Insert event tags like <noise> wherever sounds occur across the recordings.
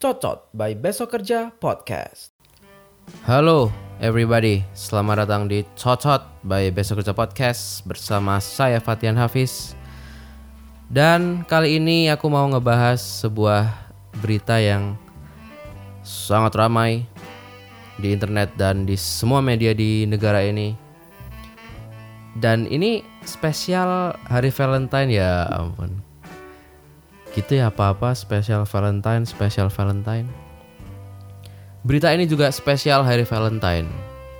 Cocot by Besok Kerja Podcast. Halo everybody, selamat datang di Cocot by Besok Kerja Podcast bersama saya Fatian Hafiz. Dan kali ini aku mau ngebahas sebuah berita yang sangat ramai di internet dan di semua media di negara ini. Dan ini spesial hari Valentine ya ampun. Gitu ya apa-apa spesial Valentine, spesial Valentine. Berita ini juga spesial hari Valentine.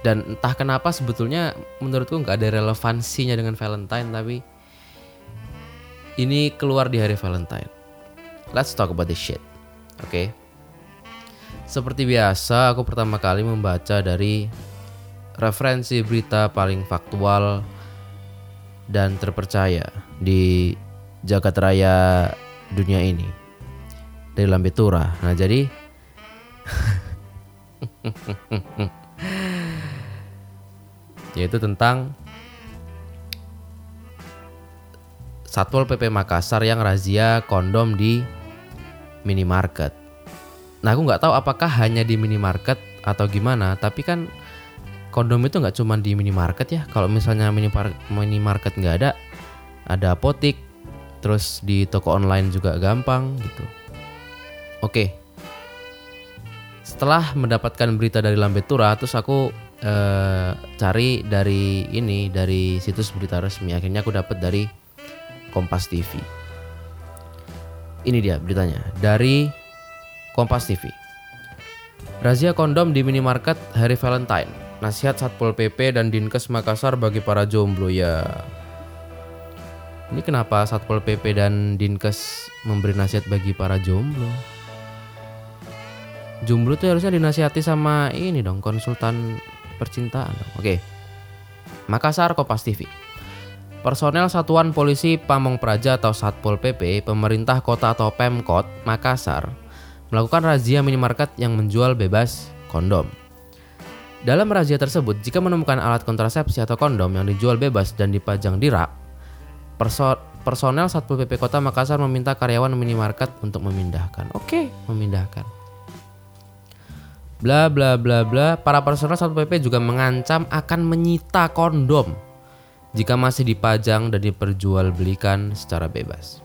Dan entah kenapa sebetulnya menurutku nggak ada relevansinya dengan Valentine tapi ini keluar di hari Valentine. Let's talk about this shit. Oke. Okay? Seperti biasa, aku pertama kali membaca dari referensi berita paling faktual dan terpercaya di jagat raya dunia ini dari Lambetura. Nah, jadi <laughs> yaitu tentang Satpol PP Makassar yang razia kondom di minimarket. Nah aku nggak tahu apakah hanya di minimarket atau gimana, tapi kan kondom itu nggak cuma di minimarket ya. Kalau misalnya minimarket nggak ada, ada apotik, terus di toko online juga gampang gitu. Oke. Setelah mendapatkan berita dari Lambetura, terus aku eh, cari dari ini dari situs berita resmi. Akhirnya aku dapat dari Kompas TV. Ini dia beritanya dari Kompas TV. Razia kondom di minimarket hari Valentine. Nasihat Satpol PP dan Dinkes Makassar bagi para jomblo ya. Ini kenapa Satpol PP dan Dinkes memberi nasihat bagi para jomblo? Jomblo tuh harusnya dinasihati sama ini dong, konsultan percintaan. Oke. Makassar Kompas TV. Personel Satuan Polisi Pamong Praja atau Satpol PP, pemerintah kota atau Pemkot Makassar melakukan razia minimarket yang menjual bebas kondom. Dalam razia tersebut, jika menemukan alat kontrasepsi atau kondom yang dijual bebas dan dipajang di rak, perso personel Satpol PP Kota Makassar meminta karyawan minimarket untuk memindahkan. Oke, memindahkan. Bla bla bla bla. Para personel Satpol PP juga mengancam akan menyita kondom jika masih dipajang dan diperjualbelikan secara bebas.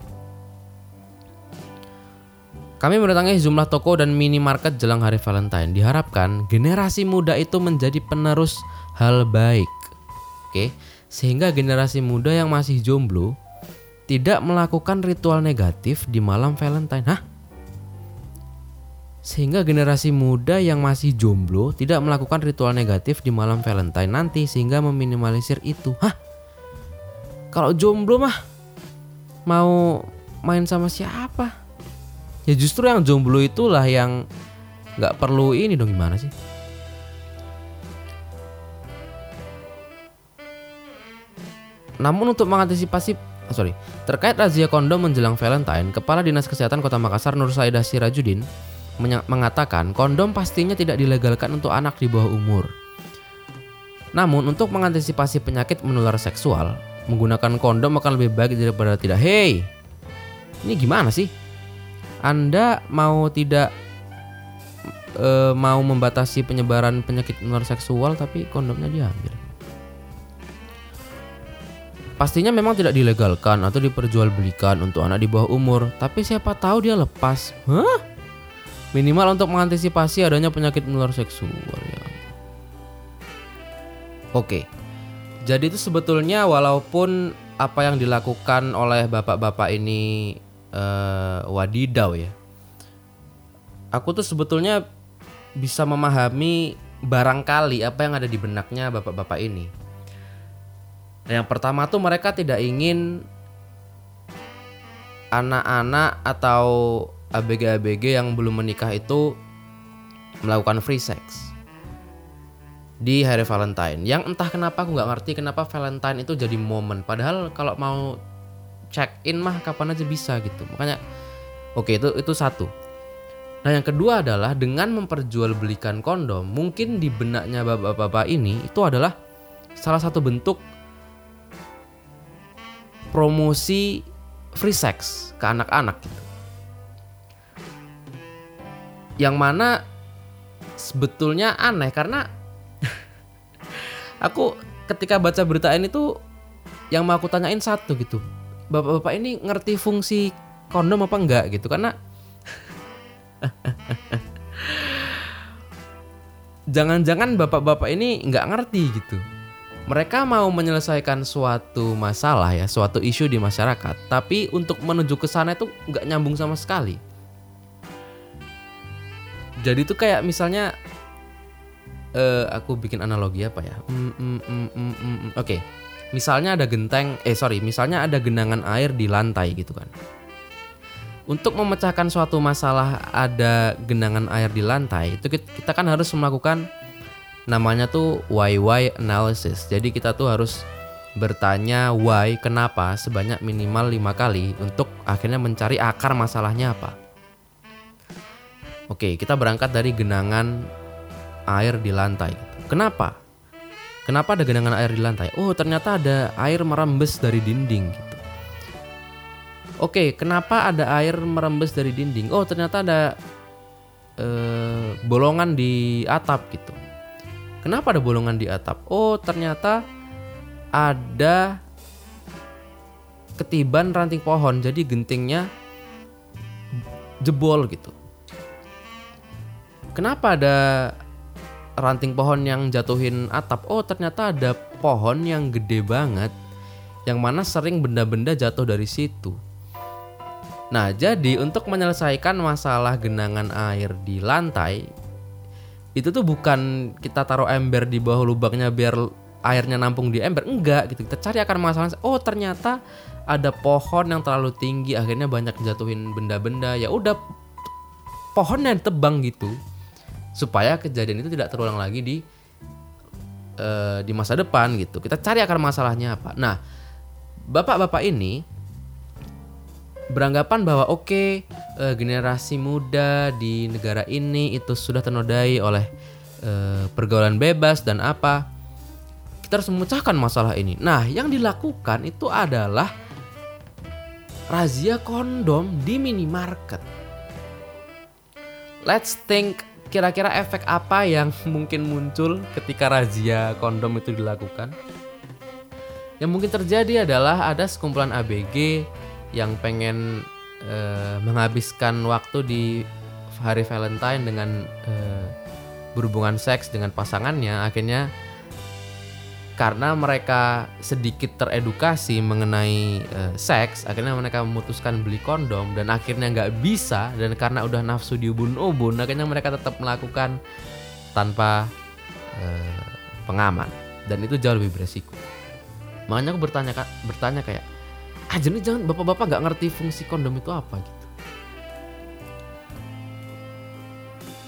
Kami mendatangi sejumlah toko dan minimarket jelang hari Valentine. Diharapkan generasi muda itu menjadi penerus hal baik. Oke, sehingga generasi muda yang masih jomblo tidak melakukan ritual negatif di malam Valentine. Hah? Sehingga generasi muda yang masih jomblo tidak melakukan ritual negatif di malam Valentine nanti sehingga meminimalisir itu. Hah? Kalau jomblo mah mau main sama siapa? Ya justru yang jomblo itulah yang nggak perlu ini dong gimana sih? Namun untuk mengantisipasi oh sorry, terkait razia kondom menjelang Valentine, Kepala Dinas Kesehatan Kota Makassar Nur Saidah Sirajudin mengatakan kondom pastinya tidak dilegalkan untuk anak di bawah umur. Namun untuk mengantisipasi penyakit menular seksual, menggunakan kondom akan lebih baik daripada tidak. Hei, ini gimana sih? Anda mau tidak e, mau membatasi penyebaran penyakit menular seksual tapi kondomnya diambil. Pastinya memang tidak dilegalkan atau diperjualbelikan untuk anak di bawah umur, tapi siapa tahu dia lepas. Hah? Minimal untuk mengantisipasi adanya penyakit menular seksual ya. Oke. Jadi itu sebetulnya walaupun apa yang dilakukan oleh bapak-bapak ini uh, wadidaw ya. Aku tuh sebetulnya bisa memahami barangkali apa yang ada di benaknya bapak-bapak ini. Yang pertama tuh mereka tidak ingin anak-anak atau ABG-ABG yang belum menikah itu melakukan free sex di hari Valentine. Yang entah kenapa aku nggak ngerti kenapa Valentine itu jadi momen. Padahal kalau mau check in mah kapan aja bisa gitu. Makanya oke itu itu satu. Nah yang kedua adalah dengan memperjualbelikan kondom, mungkin di benaknya bapak-bapak ini itu adalah salah satu bentuk promosi free sex ke anak-anak gitu. Yang mana sebetulnya aneh karena <laughs> aku ketika baca berita ini tuh yang mau aku tanyain satu gitu. Bapak-bapak ini ngerti fungsi kondom apa enggak gitu karena jangan-jangan bapak-bapak ini nggak ngerti gitu. Mereka mau menyelesaikan suatu masalah ya, suatu isu di masyarakat, tapi untuk menuju ke sana itu nggak nyambung sama sekali. Jadi itu kayak misalnya, eh aku bikin analogi apa ya? Hmm, hmm, hmm, hmm, hmm, hmm. Oke, misalnya ada genteng, eh sorry, misalnya ada genangan air di lantai gitu kan. Untuk memecahkan suatu masalah ada genangan air di lantai, itu kit- kita kan harus melakukan namanya tuh why why analysis. Jadi kita tuh harus bertanya why kenapa sebanyak minimal lima kali untuk akhirnya mencari akar masalahnya apa. Oke, kita berangkat dari genangan air di lantai. Kenapa? Kenapa ada genangan air di lantai? Oh, ternyata ada air merembes dari dinding gitu. Oke, kenapa ada air merembes dari dinding? Oh, ternyata ada eh, bolongan di atap gitu. Kenapa ada bolongan di atap? Oh, ternyata ada ketiban ranting pohon, jadi gentingnya jebol gitu. Kenapa ada ranting pohon yang jatuhin atap? Oh, ternyata ada pohon yang gede banget yang mana sering benda-benda jatuh dari situ. Nah, jadi untuk menyelesaikan masalah genangan air di lantai itu tuh bukan kita taruh ember di bawah lubangnya biar airnya nampung di ember, enggak gitu. Kita cari akar masalahnya. Oh, ternyata ada pohon yang terlalu tinggi akhirnya banyak jatuhin benda-benda. Ya udah pohonnya ditebang gitu supaya kejadian itu tidak terulang lagi di eh, di masa depan gitu. Kita cari akar masalahnya apa. Nah, bapak-bapak ini beranggapan bahwa oke eh, generasi muda di negara ini itu sudah ternodai oleh eh, pergaulan bebas dan apa kita harus memecahkan masalah ini. Nah, yang dilakukan itu adalah razia kondom di minimarket. Let's think kira-kira efek apa yang <laughs> mungkin muncul ketika razia kondom itu dilakukan. Yang mungkin terjadi adalah ada sekumpulan ABG yang pengen eh, menghabiskan waktu di hari Valentine dengan eh, berhubungan seks dengan pasangannya akhirnya karena mereka sedikit teredukasi mengenai eh, seks akhirnya mereka memutuskan beli kondom dan akhirnya nggak bisa dan karena udah nafsu di ubun-ubun akhirnya mereka tetap melakukan tanpa eh, pengaman. Dan itu jauh lebih beresiko. Makanya aku bertanya bertanya kayak aja nih jangan bapak-bapak nggak ngerti fungsi kondom itu apa? Gitu.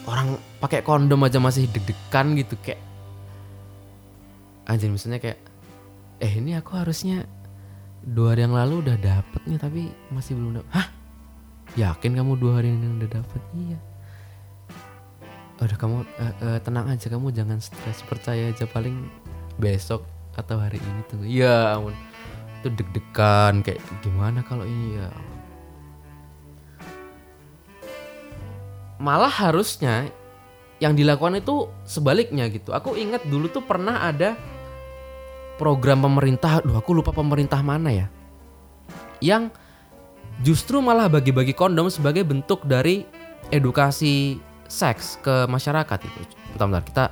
Orang pakai kondom aja masih deg-degan gitu kayak anjir misalnya kayak eh ini aku harusnya dua hari yang lalu udah dapet nih tapi masih belum dapet. Hah? Yakin kamu dua hari ini udah dapet? Iya. Udah kamu eh, eh, tenang aja kamu jangan stres. Percaya aja paling besok atau hari ini tuh. Ya ampun. Itu deg-degan kayak gimana kalau ini ya malah harusnya yang dilakukan itu sebaliknya gitu. Aku ingat dulu tuh pernah ada program pemerintah aduh aku lupa pemerintah mana ya yang justru malah bagi-bagi kondom sebagai bentuk dari edukasi seks ke masyarakat itu. Bentar, bentar kita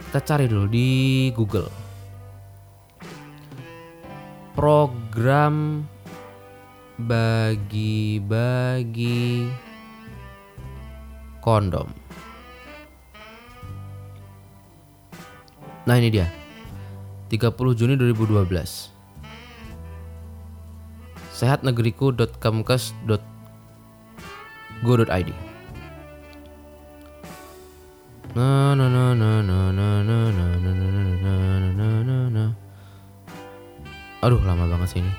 kita cari dulu di Google. Program bagi-bagi kondom. Nah ini dia 30 Juni 2012 sehatnegeriku.kemkes.go.id Na na na na na na na na na na na na na na Aduh lama banget sih ini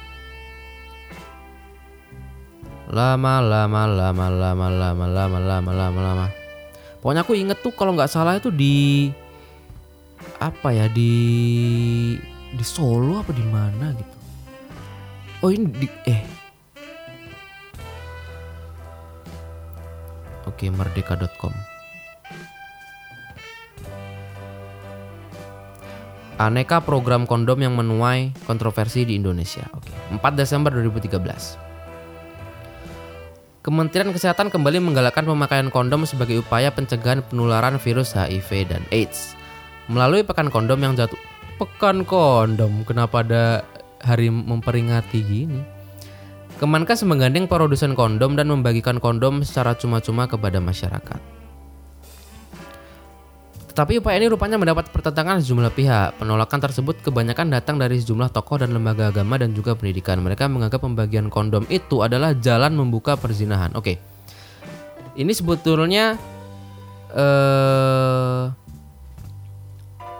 Lama lama lama lama lama lama lama lama lama Pokoknya aku inget tuh kalau nggak salah itu di apa ya di di Solo apa di mana gitu. Oh ini di eh Oke, merdeka.com. Aneka program kondom yang menuai kontroversi di Indonesia. Oke, 4 Desember 2013. Kementerian Kesehatan kembali menggalakkan pemakaian kondom sebagai upaya pencegahan penularan virus HIV dan AIDS. Melalui pekan kondom yang jatuh pekan kondom, kenapa ada hari memperingati gini? Kemenkes menggandeng produsen kondom dan membagikan kondom secara cuma-cuma kepada masyarakat. Tetapi upaya ini rupanya mendapat pertentangan sejumlah pihak. Penolakan tersebut kebanyakan datang dari sejumlah tokoh dan lembaga agama dan juga pendidikan. Mereka menganggap pembagian kondom itu adalah jalan membuka perzinahan. Oke. Ini sebetulnya eh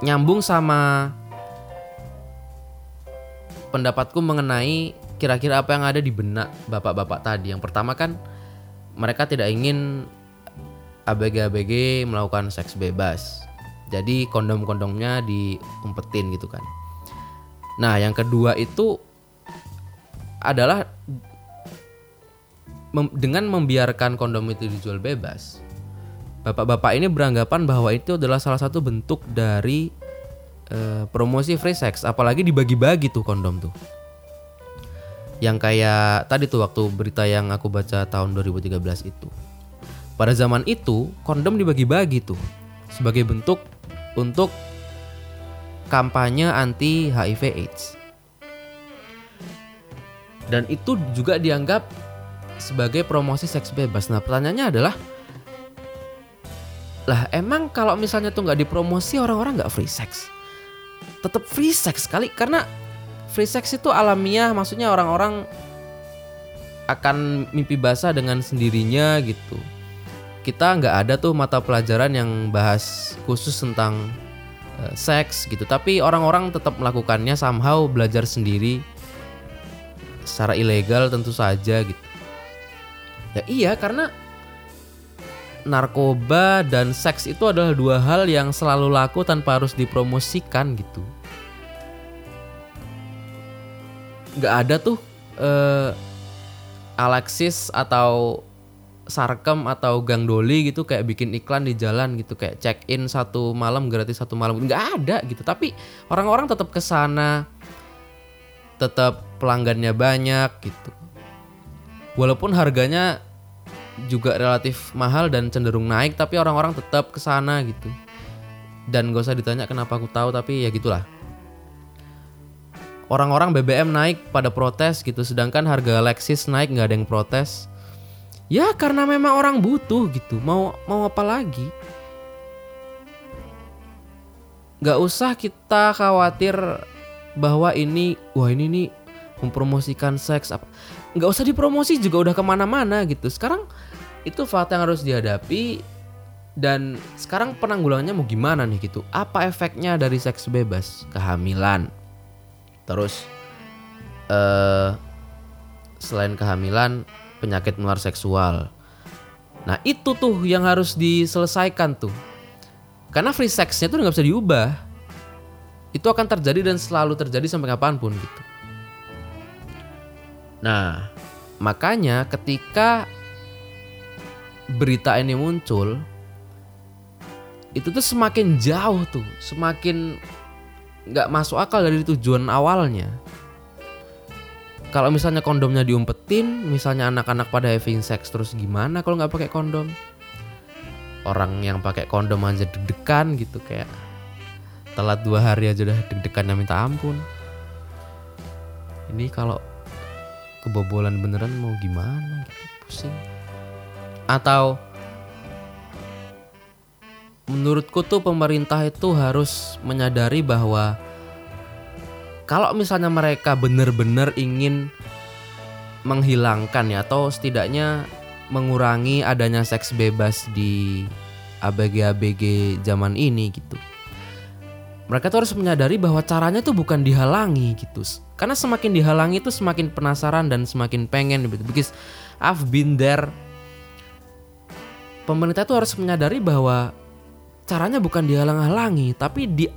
nyambung sama pendapatku mengenai kira-kira apa yang ada di benak bapak-bapak tadi. Yang pertama kan mereka tidak ingin ABG-ABG melakukan seks bebas. Jadi kondom-kondomnya diumpetin gitu kan. Nah, yang kedua itu adalah dengan membiarkan kondom itu dijual bebas. Bapak-bapak ini beranggapan bahwa itu adalah salah satu bentuk dari eh, promosi free sex, apalagi dibagi-bagi tuh kondom tuh. Yang kayak tadi tuh waktu berita yang aku baca tahun 2013 itu. Pada zaman itu, kondom dibagi-bagi tuh sebagai bentuk untuk kampanye anti HIV AIDS. Dan itu juga dianggap sebagai promosi seks bebas. Nah, pertanyaannya adalah lah emang kalau misalnya tuh nggak dipromosi orang-orang nggak free sex? Tetap free sex kali karena free sex itu alamiah, maksudnya orang-orang akan mimpi basah dengan sendirinya gitu. Kita nggak ada tuh mata pelajaran yang bahas khusus tentang uh, seks gitu. Tapi orang-orang tetap melakukannya somehow belajar sendiri secara ilegal tentu saja gitu. Ya iya karena narkoba dan seks itu adalah dua hal yang selalu laku tanpa harus dipromosikan gitu. Nggak ada tuh uh, Alexis atau Sarkem atau Gang Doli gitu kayak bikin iklan di jalan gitu kayak check in satu malam gratis satu malam. Nggak ada gitu. Tapi orang-orang tetap ke sana tetap pelanggannya banyak gitu. Walaupun harganya juga relatif mahal dan cenderung naik tapi orang-orang tetap ke sana gitu dan gak usah ditanya kenapa aku tahu tapi ya gitulah orang-orang BBM naik pada protes gitu sedangkan harga Lexus naik nggak ada yang protes Ya karena memang orang butuh gitu. Mau mau apa lagi? Gak usah kita khawatir bahwa ini wah ini nih mempromosikan seks apa. Gak usah dipromosi juga udah ke mana-mana gitu. Sekarang itu fakta yang harus dihadapi dan sekarang penanggulangannya mau gimana nih gitu? Apa efeknya dari seks bebas? Kehamilan. Terus eh selain kehamilan penyakit menular seksual. Nah itu tuh yang harus diselesaikan tuh. Karena free sexnya tuh nggak bisa diubah. Itu akan terjadi dan selalu terjadi sampai kapan pun gitu. Nah makanya ketika berita ini muncul, itu tuh semakin jauh tuh, semakin nggak masuk akal dari tujuan awalnya kalau misalnya kondomnya diumpetin, misalnya anak-anak pada having sex terus gimana kalau nggak pakai kondom? Orang yang pakai kondom aja deg-degan gitu kayak telat dua hari aja udah deg-degannya minta ampun. Ini kalau kebobolan beneran mau gimana gitu pusing. Atau menurutku tuh pemerintah itu harus menyadari bahwa kalau misalnya mereka benar-benar ingin menghilangkan ya atau setidaknya mengurangi adanya seks bebas di ABG-ABG zaman ini gitu. Mereka tuh harus menyadari bahwa caranya tuh bukan dihalangi gitu. Karena semakin dihalangi itu semakin penasaran dan semakin pengen gitu. Because I've been there. Pemerintah tuh harus menyadari bahwa caranya bukan dihalang-halangi tapi di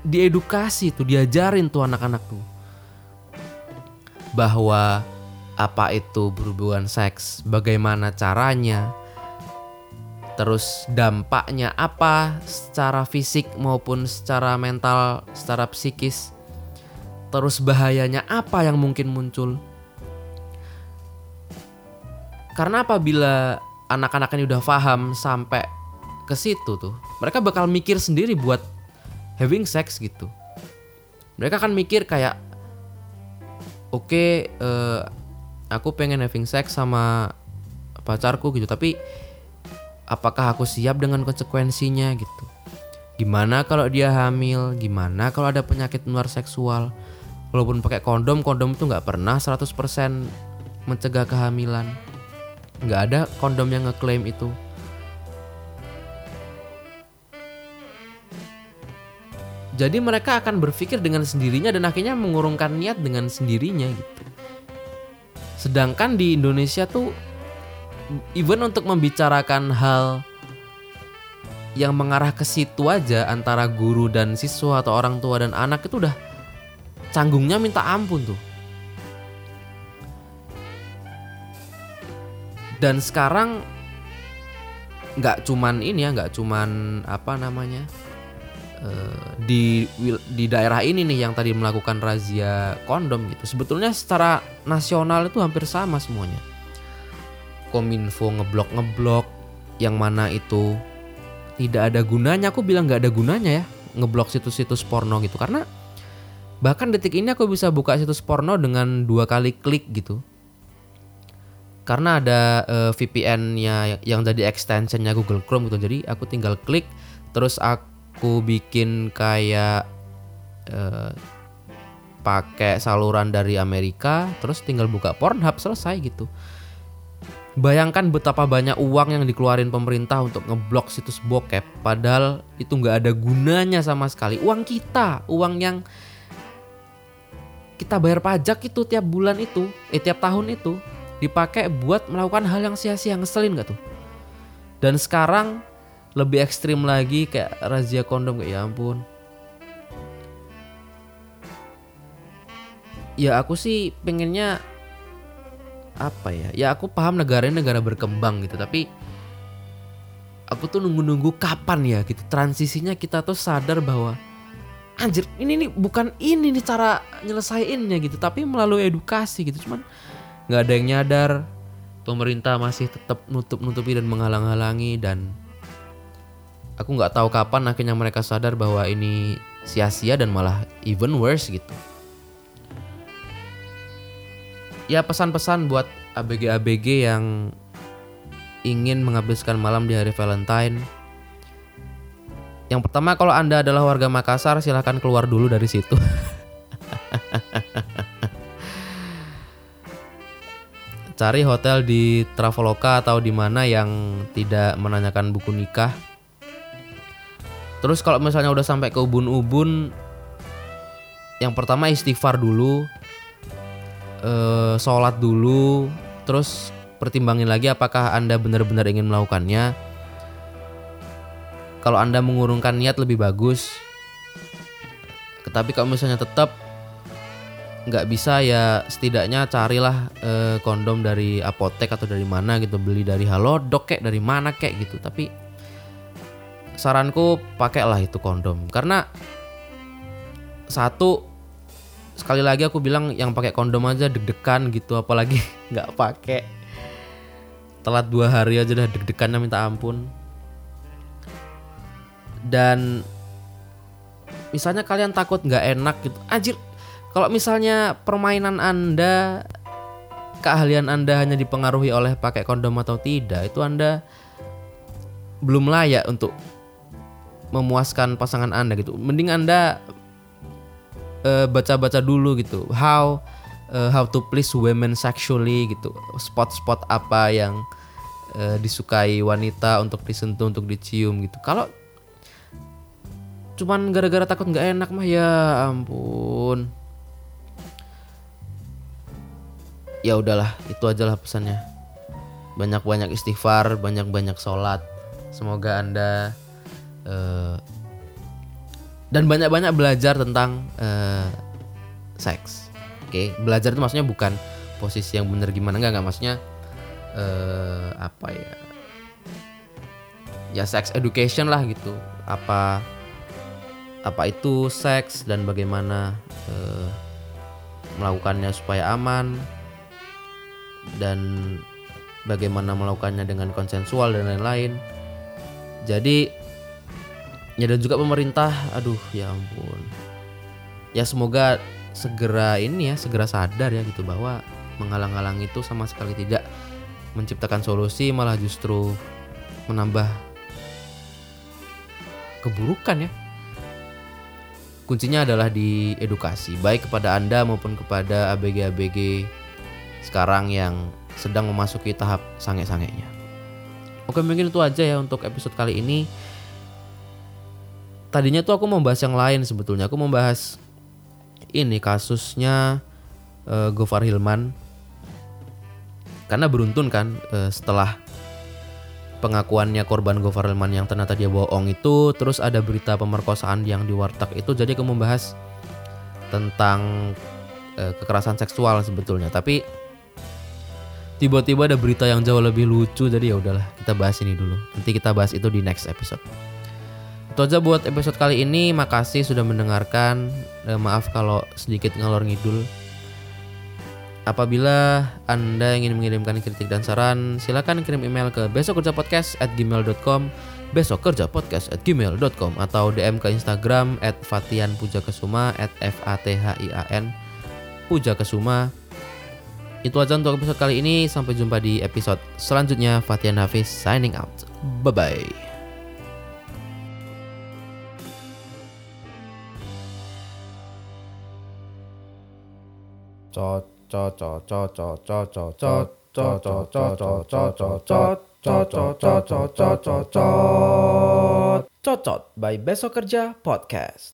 diedukasi tuh diajarin tuh anak-anak tuh. Bahwa apa itu berhubungan seks bagaimana caranya terus dampaknya apa secara fisik maupun secara mental secara psikis terus bahayanya apa yang mungkin muncul. Karena apabila anak-anak ini udah paham sampai ke situ tuh mereka bakal mikir sendiri buat having sex gitu. Mereka akan mikir kayak oke okay, uh, aku pengen having sex sama pacarku gitu tapi apakah aku siap dengan konsekuensinya gitu? Gimana kalau dia hamil? Gimana kalau ada penyakit menular seksual? Walaupun pakai kondom kondom itu nggak pernah 100% mencegah kehamilan nggak ada kondom yang ngeklaim itu jadi mereka akan berpikir dengan sendirinya dan akhirnya mengurungkan niat dengan sendirinya gitu sedangkan di Indonesia tuh even untuk membicarakan hal yang mengarah ke situ aja antara guru dan siswa atau orang tua dan anak itu udah canggungnya minta ampun tuh. Dan sekarang nggak cuman ini ya, nggak cuman apa namanya eh, di di daerah ini nih yang tadi melakukan razia kondom gitu. Sebetulnya secara nasional itu hampir sama semuanya. Kominfo ngeblok ngeblok yang mana itu tidak ada gunanya. Aku bilang nggak ada gunanya ya ngeblok situs-situs porno gitu. Karena bahkan detik ini aku bisa buka situs porno dengan dua kali klik gitu karena ada uh, eh, VPN-nya yang jadi extensionnya Google Chrome gitu. Jadi aku tinggal klik terus aku bikin kayak uh, pakai saluran dari Amerika terus tinggal buka Pornhub selesai gitu. Bayangkan betapa banyak uang yang dikeluarin pemerintah untuk ngeblok situs bokep Padahal itu nggak ada gunanya sama sekali. Uang kita, uang yang kita bayar pajak itu tiap bulan itu Eh tiap tahun itu Dipakai buat melakukan hal yang sia-sia ngeselin gak tuh? Dan sekarang lebih ekstrim lagi kayak razia kondom kayak ya ampun. Ya aku sih pengennya apa ya? Ya aku paham negara ini negara berkembang gitu tapi aku tuh nunggu-nunggu kapan ya gitu? Transisinya kita tuh sadar bahwa anjir ini nih bukan ini nih cara nyelesainnya gitu tapi melalui edukasi gitu. Cuman nggak ada yang nyadar pemerintah masih tetap nutup-nutupi dan menghalang-halangi dan aku nggak tahu kapan akhirnya mereka sadar bahwa ini sia-sia dan malah even worse gitu ya pesan-pesan buat ABG-ABG yang ingin menghabiskan malam di hari Valentine. Yang pertama kalau Anda adalah warga Makassar silahkan keluar dulu dari situ. <laughs> Cari hotel di Traveloka atau di mana yang tidak menanyakan buku nikah. Terus kalau misalnya udah sampai ke ubun-ubun yang pertama istighfar dulu, uh, sholat dulu, terus pertimbangin lagi apakah anda benar-benar ingin melakukannya. Kalau anda mengurungkan niat lebih bagus. Tetapi kalau misalnya tetap nggak bisa ya setidaknya carilah uh, kondom dari apotek atau dari mana gitu beli dari halodoc kayak dari mana kayak gitu. Tapi saranku pakailah itu kondom. Karena satu sekali lagi aku bilang yang pakai kondom aja deg-degan gitu apalagi <laughs> nggak pakai. Telat dua hari aja udah deg-degannya minta ampun. Dan misalnya kalian takut nggak enak gitu anjir kalau misalnya permainan anda keahlian anda hanya dipengaruhi oleh pakai kondom atau tidak itu anda belum layak untuk memuaskan pasangan anda gitu. Mending anda eh, baca-baca dulu gitu how uh, how to please women sexually gitu. Spot-spot apa yang uh, disukai wanita untuk disentuh untuk dicium gitu. Kalau cuman gara-gara takut nggak enak mah ya ampun ya udahlah itu ajalah pesannya banyak-banyak istighfar banyak-banyak sholat semoga anda uh, dan banyak-banyak belajar tentang eh, seks. Oke, belajar itu maksudnya bukan posisi yang benar gimana enggak enggak maksudnya eh, apa ya? Ya sex education lah gitu. Apa apa itu seks dan bagaimana eh, melakukannya supaya aman dan bagaimana melakukannya dengan konsensual dan lain-lain. Jadi ya dan juga pemerintah, aduh ya ampun. Ya semoga segera ini ya segera sadar ya gitu bahwa menghalang-halang itu sama sekali tidak menciptakan solusi malah justru menambah keburukan ya. Kuncinya adalah di edukasi baik kepada Anda maupun kepada ABG-ABG sekarang yang sedang memasuki tahap sange-sangenya. Oke mungkin itu aja ya untuk episode kali ini. Tadinya tuh aku mau bahas yang lain sebetulnya. Aku mau bahas ini kasusnya uh, Gofar Hilman. Karena beruntun kan uh, setelah pengakuannya korban Gofar Hilman yang ternyata dia bohong itu, terus ada berita pemerkosaan yang di warteg itu. Jadi aku membahas tentang uh, kekerasan seksual sebetulnya. Tapi tiba-tiba ada berita yang jauh lebih lucu jadi ya udahlah kita bahas ini dulu. Nanti kita bahas itu di next episode. Itu aja buat episode kali ini. Makasih sudah mendengarkan. Eh, maaf kalau sedikit ngalor ngidul. Apabila Anda ingin mengirimkan kritik dan saran, silakan kirim email ke besokkerjapodcast at gmail.com besokkerjapodcast at gmail.com atau DM ke Instagram at Fatian Pujakesuma at f a t h i a n Pujakesuma itu aja untuk episode kali ini. Sampai jumpa di episode selanjutnya. Fatian Hafiz signing out. Bye bye. Cocot by Besok Kerja Podcast.